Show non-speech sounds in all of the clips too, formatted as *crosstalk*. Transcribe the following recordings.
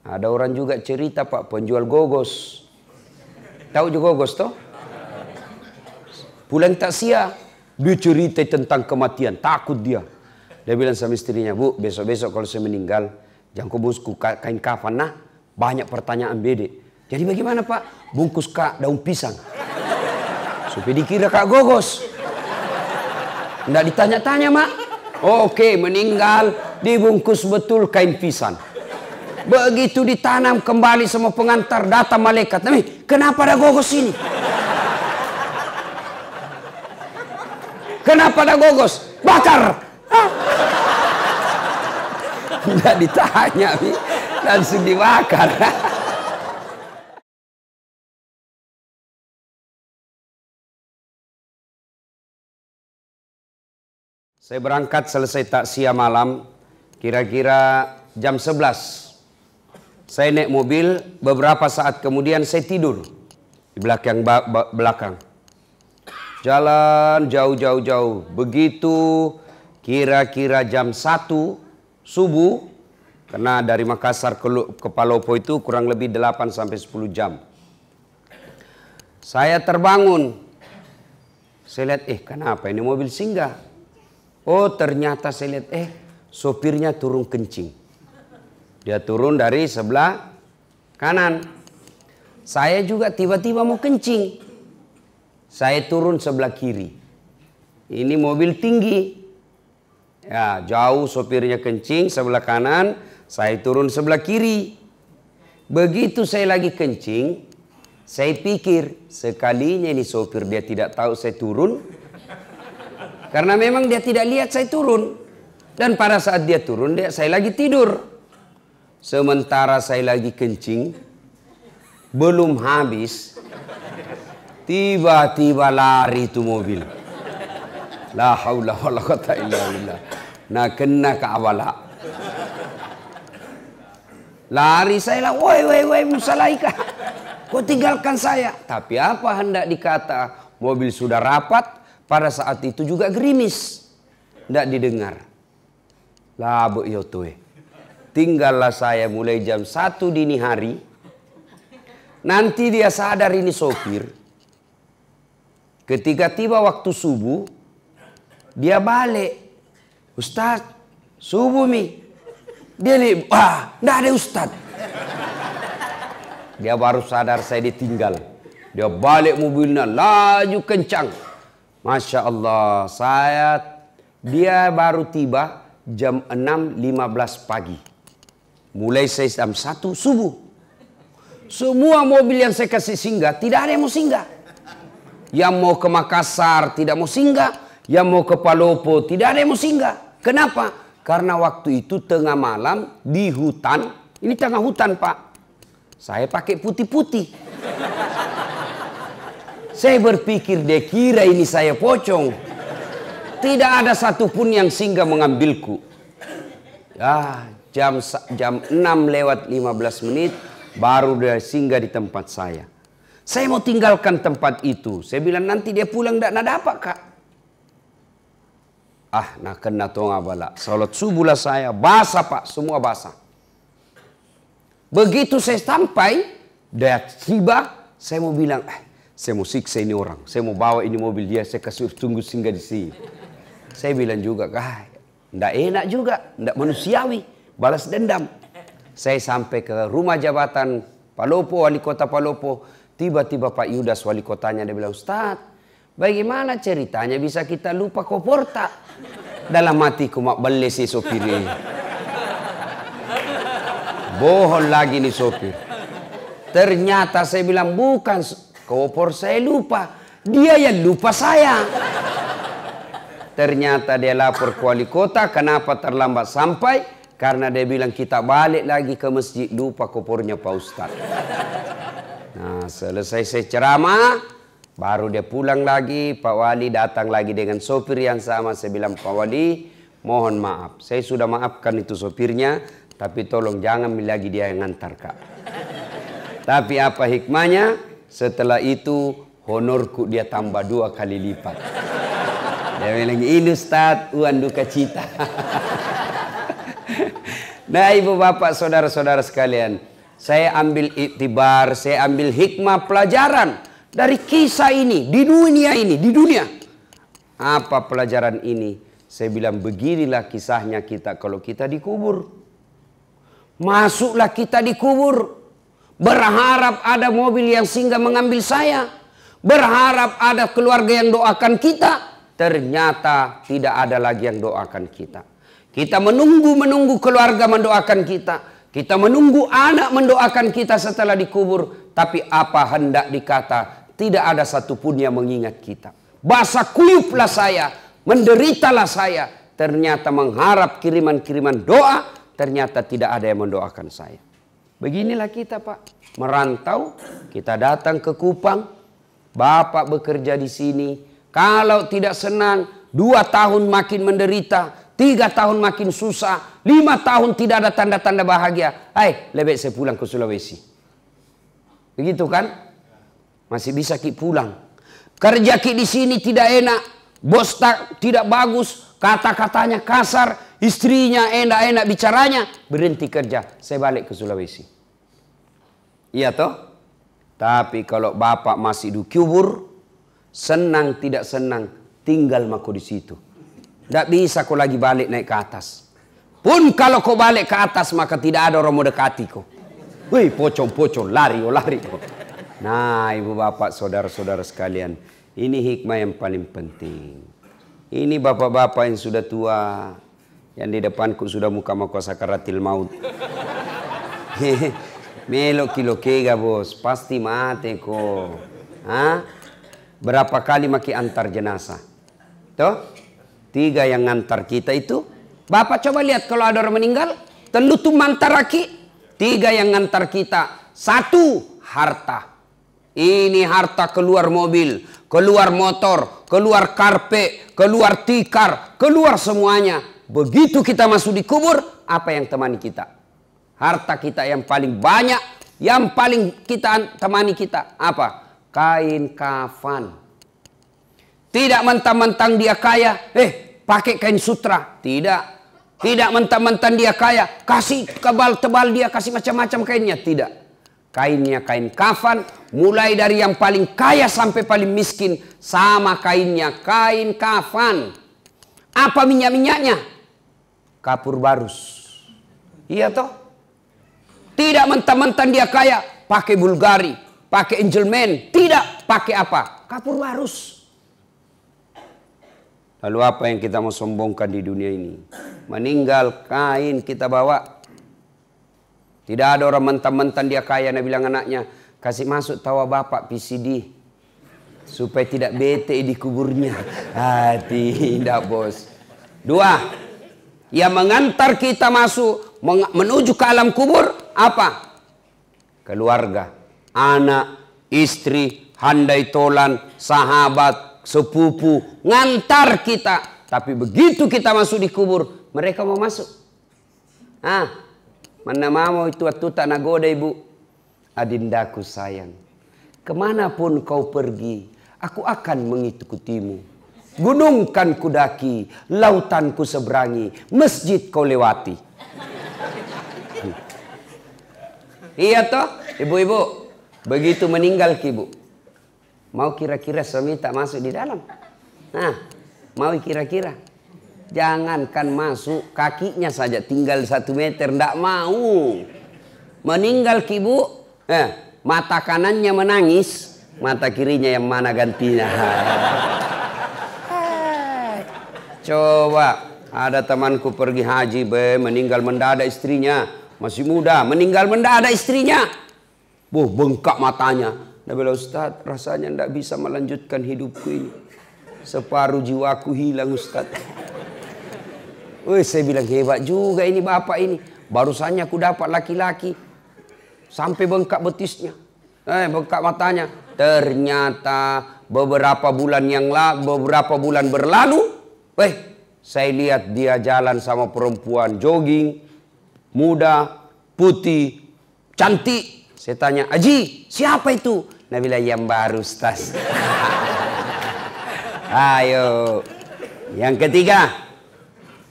Ada orang juga cerita Pak, penjual gogos. Tahu juga gogos toh? Pulang tak sia, dia cerita tentang kematian, takut dia. Dia bilang sama istrinya, Bu, besok-besok kalau saya meninggal, jangan kau bungkus kain kafan, nah banyak pertanyaan bede. Jadi bagaimana Pak? Bungkus kak daun pisang. Supaya dikira kak gogos. Tidak ditanya-tanya mak. Oh, Oke, meninggal dibungkus betul kain pisang. Begitu ditanam kembali semua pengantar datang malaikat. Tapi kenapa ada gogos ini? Kenapa ada gogos? Bakar. Tidak ditanya, langsung dibakar. Saya berangkat selesai taksia malam, kira-kira jam 11. Saya naik mobil, beberapa saat kemudian saya tidur di belakang belakang. Jalan jauh-jauh jauh. Begitu kira-kira jam 1 subuh karena dari Makassar ke, ke Palopo itu kurang lebih 8 sampai 10 jam. Saya terbangun. Saya lihat, eh kenapa ini mobil singgah? Oh ternyata saya lihat, eh sopirnya turun kencing. Dia turun dari sebelah kanan. Saya juga tiba-tiba mau kencing. Saya turun sebelah kiri. Ini mobil tinggi. Ya, jauh sopirnya kencing sebelah kanan, saya turun sebelah kiri. Begitu saya lagi kencing, saya pikir sekalinya ini sopir dia tidak tahu saya turun. Karena memang dia tidak lihat saya turun. Dan pada saat dia turun, dia saya lagi tidur. Sementara saya lagi kencing, belum habis, Tiba-tiba lari itu mobil. La haula wala quwata illa billah. Nah kena ke awala. Lari saya lah, woi woi woi musalaika. Kau tinggalkan saya. Tapi apa hendak dikata? Mobil sudah rapat, pada saat itu juga gerimis. Tidak didengar. Lah bu yotoe. Tinggallah saya mulai jam satu dini hari. Nanti dia sadar ini sopir. Ketika tiba waktu subuh, dia balik. Ustaz, subuh mi. Dia nih, ah, enggak ada Ustaz. Dia baru sadar saya ditinggal. Dia balik mobilnya, laju kencang. Masya Allah, saya dia baru tiba jam 6.15 pagi. Mulai saya jam 1 subuh. Semua mobil yang saya kasih singgah, tidak ada yang mau singgah. Yang mau ke Makassar tidak mau singgah. Yang mau ke Palopo tidak ada yang mau singgah. Kenapa? Karena waktu itu tengah malam di hutan. Ini tengah hutan pak. Saya pakai putih-putih. Saya berpikir dia kira ini saya pocong. Tidak ada satupun yang singgah mengambilku. Ya, jam jam 6 lewat 15 menit baru dia singgah di tempat saya. Saya mau tinggalkan tempat itu. Saya bilang nanti dia pulang tidak ada apa kak. Ah, nak kena tonga bala. Salat subuh lah saya. Basah pak, semua basah. Begitu saya sampai, dia tiba, saya mau bilang, eh, saya mau siksa ini orang. Saya mau bawa ini mobil dia, saya kasih tunggu singgah di sini. Saya bilang juga, ah, tidak enak juga, tidak manusiawi. Balas dendam. Saya sampai ke rumah jabatan Palopo, wali kota Palopo. Tiba-tiba Pak Yudas wali kotanya dia bilang, Ustaz, bagaimana ceritanya bisa kita lupa koporta? Dalam hatiku mak beli si sopir ini. Bohong lagi nih sopir. Ternyata saya bilang bukan kopor saya lupa. Dia yang lupa saya. Ternyata dia lapor ke wali kota kenapa terlambat sampai. Karena dia bilang kita balik lagi ke masjid lupa kopornya Pak Ustadz. Nah, selesai saya ceramah, baru dia pulang lagi, Pak Wali datang lagi dengan sopir yang sama. Saya bilang, Pak Wali, mohon maaf. Saya sudah maafkan itu sopirnya, tapi tolong jangan lagi dia yang ngantar, Kak. tapi apa hikmahnya? Setelah itu, honorku dia tambah dua kali lipat. Dia bilang, ini Ustaz, uang duka cita. *laughs* nah, ibu bapak, saudara-saudara sekalian, Saya ambil iktibar, saya ambil hikmah pelajaran dari kisah ini, di dunia ini, di dunia. Apa pelajaran ini? Saya bilang beginilah kisahnya kita kalau kita dikubur. Masuklah kita dikubur. Berharap ada mobil yang singgah mengambil saya. Berharap ada keluarga yang doakan kita. Ternyata tidak ada lagi yang doakan kita. Kita menunggu-menunggu keluarga mendoakan kita. Kita menunggu anak mendoakan kita setelah dikubur. Tapi apa hendak dikata, tidak ada satupun yang mengingat kita. Basah kuyuplah saya, menderitalah saya. Ternyata mengharap kiriman-kiriman doa, ternyata tidak ada yang mendoakan saya. Beginilah kita pak, merantau, kita datang ke Kupang, Bapak bekerja di sini, kalau tidak senang, dua tahun makin menderita, Tiga tahun makin susah. Lima tahun tidak ada tanda-tanda bahagia. Hai, lebih saya pulang ke Sulawesi. Begitu kan? Masih bisa ki pulang. Kerja ki di sini tidak enak. Bos tak, tidak bagus. Kata-katanya kasar. Istrinya enak-enak bicaranya. Berhenti kerja. Saya balik ke Sulawesi. Iya toh? Tapi kalau bapak masih di kubur, senang tidak senang, tinggal mako di situ. Tidak bisa kau lagi balik naik ke atas. Pun kalau kau balik ke atas maka tidak ada orang mau dekati kau. Wih pocong-pocong lari oh lari. Nah ibu bapak saudara-saudara sekalian. Ini hikmah yang paling penting. Ini bapak-bapak yang sudah tua. Yang di depanku sudah muka muka sakaratil maut. *laughs* Melo kilo kega bos. Pasti mati kok. Hah? Berapa kali maki antar jenazah? Tuh? Tiga yang ngantar kita itu. Bapak coba lihat kalau ada orang meninggal. Telutu mantaraki. Tiga yang ngantar kita. Satu, harta. Ini harta keluar mobil, keluar motor, keluar karpe, keluar tikar, keluar semuanya. Begitu kita masuk di kubur, apa yang temani kita? Harta kita yang paling banyak, yang paling kita temani kita apa? Kain kafan. Tidak mentang-mentang dia kaya, eh pakai kain sutra. Tidak. Tidak mentang-mentang dia kaya, kasih kebal tebal dia, kasih macam-macam kainnya. Tidak. Kainnya kain kafan, mulai dari yang paling kaya sampai paling miskin, sama kainnya kain kafan. Apa minyak-minyaknya? Kapur barus. Iya toh? Tidak mentang-mentang dia kaya, pakai Bulgari, pakai Angelman, tidak pakai apa? Kapur barus. Lalu apa yang kita mau sombongkan di dunia ini? Meninggal kain kita bawa. Tidak ada orang mentang-mentang dia kaya. Nabi bilang anaknya, kasih masuk tawa bapak PCD. Supaya tidak bete di kuburnya. *laughs* Ah, tidak bos. Dua, yang mengantar kita masuk menuju ke alam kubur apa? Keluarga, anak, istri, handai tolan, sahabat, sepupu, ngantar kita. Tapi begitu kita masuk di kubur, mereka mau masuk. Ah, mana mau itu waktu tak nagoda ibu. Adindaku sayang, ke mana pun kau pergi, aku akan mengikutimu. Gunung kan kudaki, lautan ku seberangi, masjid kau lewati. iya toh, ibu-ibu. Begitu meninggal ibu. Mau kira-kira suami tak masuk di dalam? Nah, mau kira-kira? Jangankan masuk, kakinya saja tinggal satu meter, ndak mau. Meninggal kibu, eh, mata kanannya menangis, mata kirinya yang mana gantinya. *laughs* Coba, ada temanku pergi haji, be, meninggal mendadak istrinya. Masih muda, meninggal mendadak istrinya. Buh, bengkak matanya. Dia bilang, Ustaz, rasanya tidak bisa melanjutkan hidupku ini. Separuh jiwaku hilang, Ustaz. Wih, saya bilang, hebat juga ini bapak ini. Barusannya aku dapat laki-laki. Sampai bengkak betisnya. Eh, bengkak matanya. Ternyata beberapa bulan yang lalu, beberapa bulan berlalu, eh, saya lihat dia jalan sama perempuan jogging, muda, putih, cantik. Saya tanya, Aji, siapa itu? Nabila yang baru Ustaz. Ayo. Yang ketiga.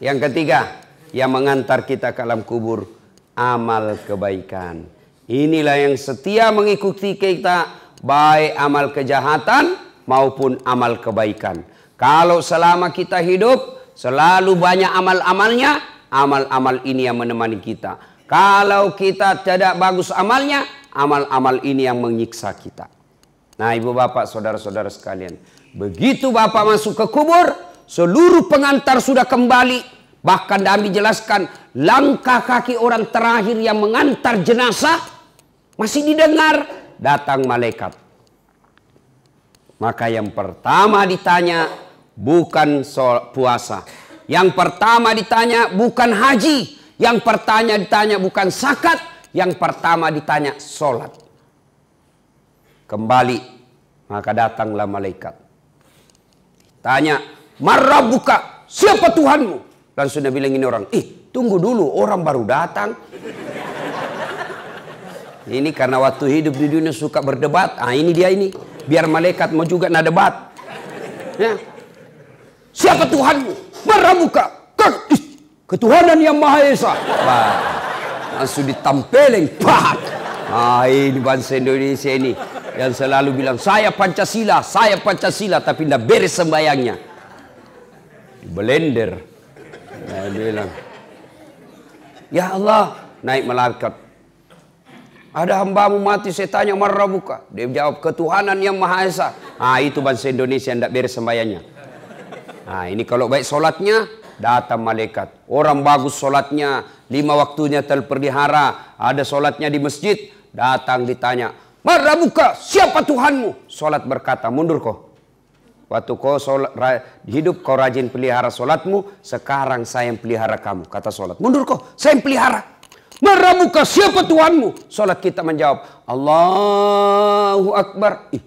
Yang ketiga. Yang mengantar kita ke alam kubur. Amal kebaikan. Inilah yang setia mengikuti kita baik amal kejahatan maupun amal kebaikan. Kalau selama kita hidup selalu banyak amal-amalnya, amal-amal ini yang menemani kita. Kalau kita tidak bagus amalnya, amal-amal ini yang menyiksa kita. Nah, ibu bapak, saudara-saudara sekalian, begitu bapak masuk ke kubur, seluruh pengantar sudah kembali. Bahkan kami jelaskan langkah kaki orang terakhir yang mengantar jenazah masih didengar, datang malaikat. Maka yang pertama ditanya bukan puasa. Yang pertama ditanya bukan haji. Yang pertama ditanya bukan sakat. Yang pertama ditanya sholat. Kembali. Maka datanglah malaikat. Tanya, marah buka, siapa Tuhanmu? Langsung dia bilang ini orang, ih tunggu dulu, orang baru datang. Ini karena waktu hidup di dunia suka berdebat. Ah ini dia ini. Biar malaikat mau juga nak debat. Ya. Siapa Tuhanmu? Meramuka. Ketuhanan yang Maha Esa. Bah. Langsung ditampeleng. Pak. Ah ini bangsa Indonesia ini. Yang selalu bilang, saya Pancasila, saya Pancasila. Tapi tidak beres sembayangnya. Blender. Nah, dia bilang, Ya Allah, naik malaikat ada hambamu mati, saya tanya marah buka. Dia jawab ketuhanan yang Maha Esa. Ah itu bangsa Indonesia yang tidak beres sembahyangnya. Nah ini kalau baik solatnya, datang malaikat. Orang bagus solatnya, lima waktunya terpelihara, ada solatnya di masjid, datang ditanya, marah buka, siapa Tuhanmu? Solat berkata, mundur kau. Waktu kau solat, hidup kau rajin pelihara solatmu, sekarang saya yang pelihara kamu. Kata solat, mundur kau, saya yang pelihara. Meramuka siapa Tuhanmu? Salat kita menjawab, Allahu Akbar. Ih,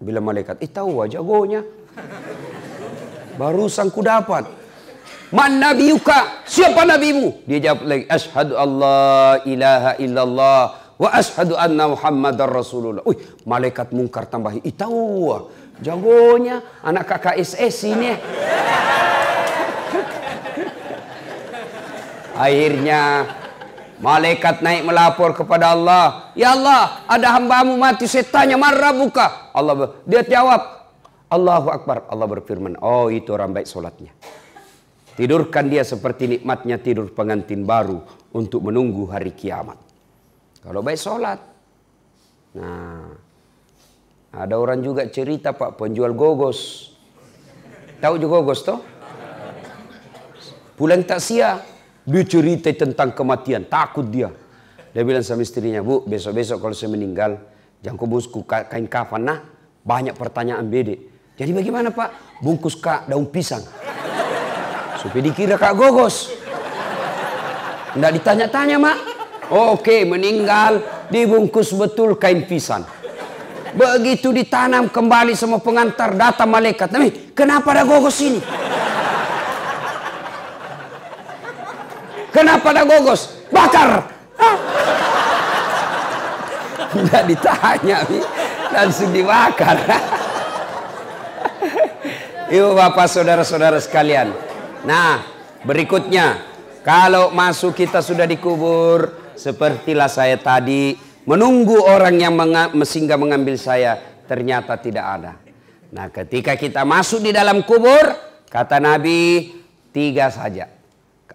bila malaikat, ih tahu jagonya. Barusan ku dapat. Man nabiyuka? Siapa nabimu? Dia jawab lagi, Ashadu Allah ilaha illallah wa ashadu anna Muhammadar Rasulullah. Uy, malaikat mungkar tambahi. Ih tahu jagonya anak kakak SS ini. Akhirnya Malaikat naik melapor kepada Allah. Ya Allah, ada hambamu mati. Saya tanya, marah buka. Allah dia jawab, Allahu Akbar. Allah berfirman, oh itu orang baik solatnya. Tidurkan dia seperti nikmatnya tidur pengantin baru untuk menunggu hari kiamat. Kalau baik solat. Nah, ada orang juga cerita pak penjual gogos. Tahu juga gogos toh? Pulang tak sia dia cerita tentang kematian, takut dia. Dia bilang sama istrinya, Bu, besok-besok kalau saya meninggal, jangan kau bungkus kain kafan. Nah, banyak pertanyaan bede. Jadi bagaimana Pak? Bungkus kak daun pisang. Supaya dikira kak gogos. Tidak ditanya-tanya, Mak. Oke, meninggal, dibungkus betul kain pisang. Begitu ditanam kembali sama pengantar datang malaikat. Tapi kenapa ada gogos ini? Kenapa ada gogos? Bakar. Tidak ditanya, langsung dibakar. *laughs* Ibu bapak saudara-saudara sekalian. Nah, berikutnya. Kalau masuk kita sudah dikubur. Sepertilah saya tadi. Menunggu orang yang singgah mengambil saya. Ternyata tidak ada. Nah ketika kita masuk di dalam kubur. Kata Nabi. Tiga saja.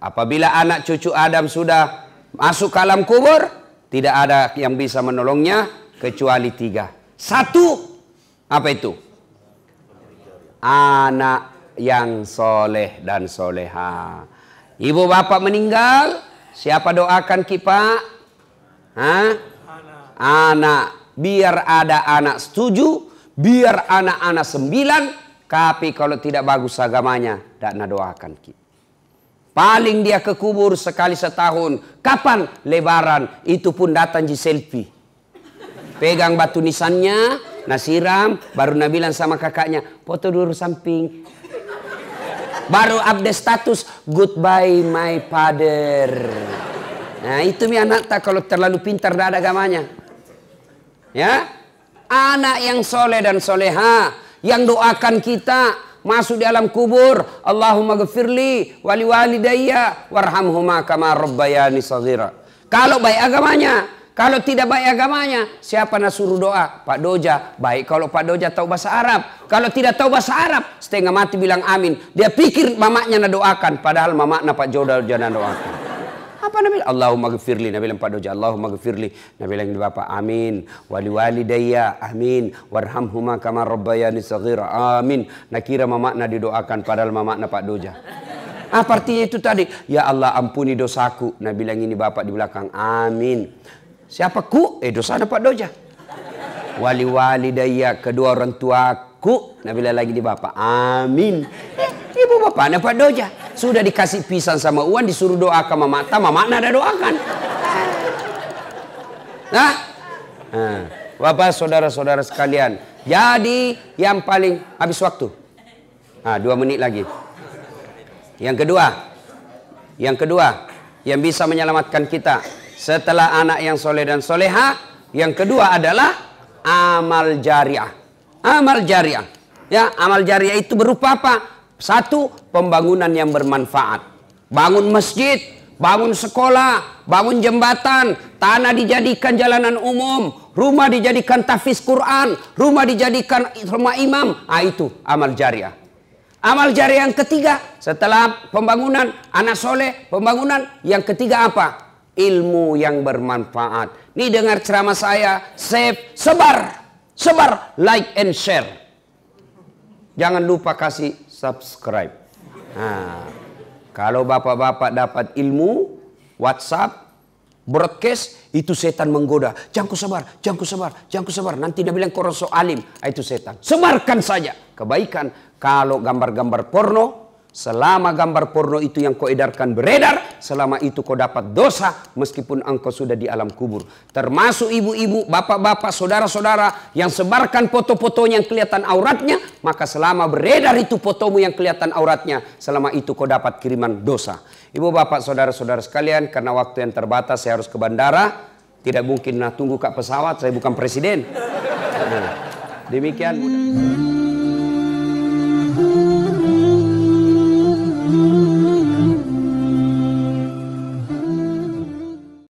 Apabila anak cucu Adam sudah masuk ke alam kubur, tidak ada yang bisa menolongnya kecuali tiga. Satu, apa itu? Anak yang soleh dan soleha. Ibu bapak meninggal, siapa doakan kita? Hah? Anak. Biar ada anak setuju, biar anak-anak sembilan, tapi kalau tidak bagus agamanya, tidak doakan kita. Paling dia ke kubur sekali setahun. Kapan lebaran? Itu pun datang di selfie. Pegang batu nisannya, nasiram, baru Nabi bilang sama kakaknya, foto dulu samping. Baru update status, goodbye my father. Nah itu mi anak tak kalau terlalu pintar tidak ada agamanya. Ya, anak yang soleh dan soleha, yang doakan kita, masuk di alam kubur Allahumma gafirli wali walidayya warhamhuma kama rabbayani saghira kalau baik agamanya Kalau tidak baik agamanya, siapa nak suruh doa? Pak Doja. Baik kalau Pak Doja tahu bahasa Arab. Kalau tidak tahu bahasa Arab, setengah mati bilang amin. Dia pikir mamaknya nak doakan. Padahal mamaknya Pak Joda jangan doakan. Apa Nabi? Allahumma gfirli. Nabi bilang Pak Doja. Allahumma gfirli. Nabi bilang Bapak amin. Wali walidayya amin. Warhamhuma kama rabbayani saghira amin. Nakira mamaknya didoakan padahal mamaknya Pak Doja. Apa artinya itu tadi? Ya Allah ampuni dosaku. Nabi bilang ini Bapak di belakang. Amin. Siapa ku? Eh dosa ada Pak Doja. Wali wali daya kedua orang tuaku. Nabi lagi di bapak. Amin. Eh, ibu bapak Pak Doja. Sudah dikasih pisang sama Uan disuruh doakan mama ta mama ada doakan. Nah, nah, bapak saudara-saudara sekalian. Jadi yang paling habis waktu. Ah, dua menit lagi. Yang kedua, yang kedua, yang bisa menyelamatkan kita setelah anak yang soleh dan soleha, yang kedua adalah amal jariah. Amal jariah. Ya, amal jariah itu berupa apa? Satu, pembangunan yang bermanfaat. Bangun masjid, bangun sekolah, bangun jembatan, tanah dijadikan jalanan umum, rumah dijadikan tafis Quran, rumah dijadikan rumah imam. Ah itu amal jariah. Amal jariah yang ketiga setelah pembangunan anak soleh, pembangunan yang ketiga apa? Ilmu yang bermanfaat. Nih dengar ceramah saya, save, sebar, sebar, like and share. Jangan lupa kasih subscribe. Nah, kalau bapak-bapak dapat ilmu, WhatsApp, broadcast, itu setan menggoda. Jangan sebar, jangan sebar, jangan sebar. Nanti dia bilang korang so alim. Ah, itu setan. Sebarkan saja. Kebaikan. Kalau gambar-gambar porno, Selama gambar porno itu yang kau edarkan beredar, selama itu kau dapat dosa meskipun engkau sudah di alam kubur. Termasuk ibu-ibu, bapak-bapak, saudara-saudara yang sebarkan foto-fotonya yang kelihatan auratnya, maka selama beredar itu fotomu yang kelihatan auratnya, selama itu kau dapat kiriman dosa. Ibu bapak, saudara-saudara sekalian, karena waktu yang terbatas saya harus ke bandara, tidak mungkin nah tunggu kak pesawat, saya bukan presiden. Nah, demikian.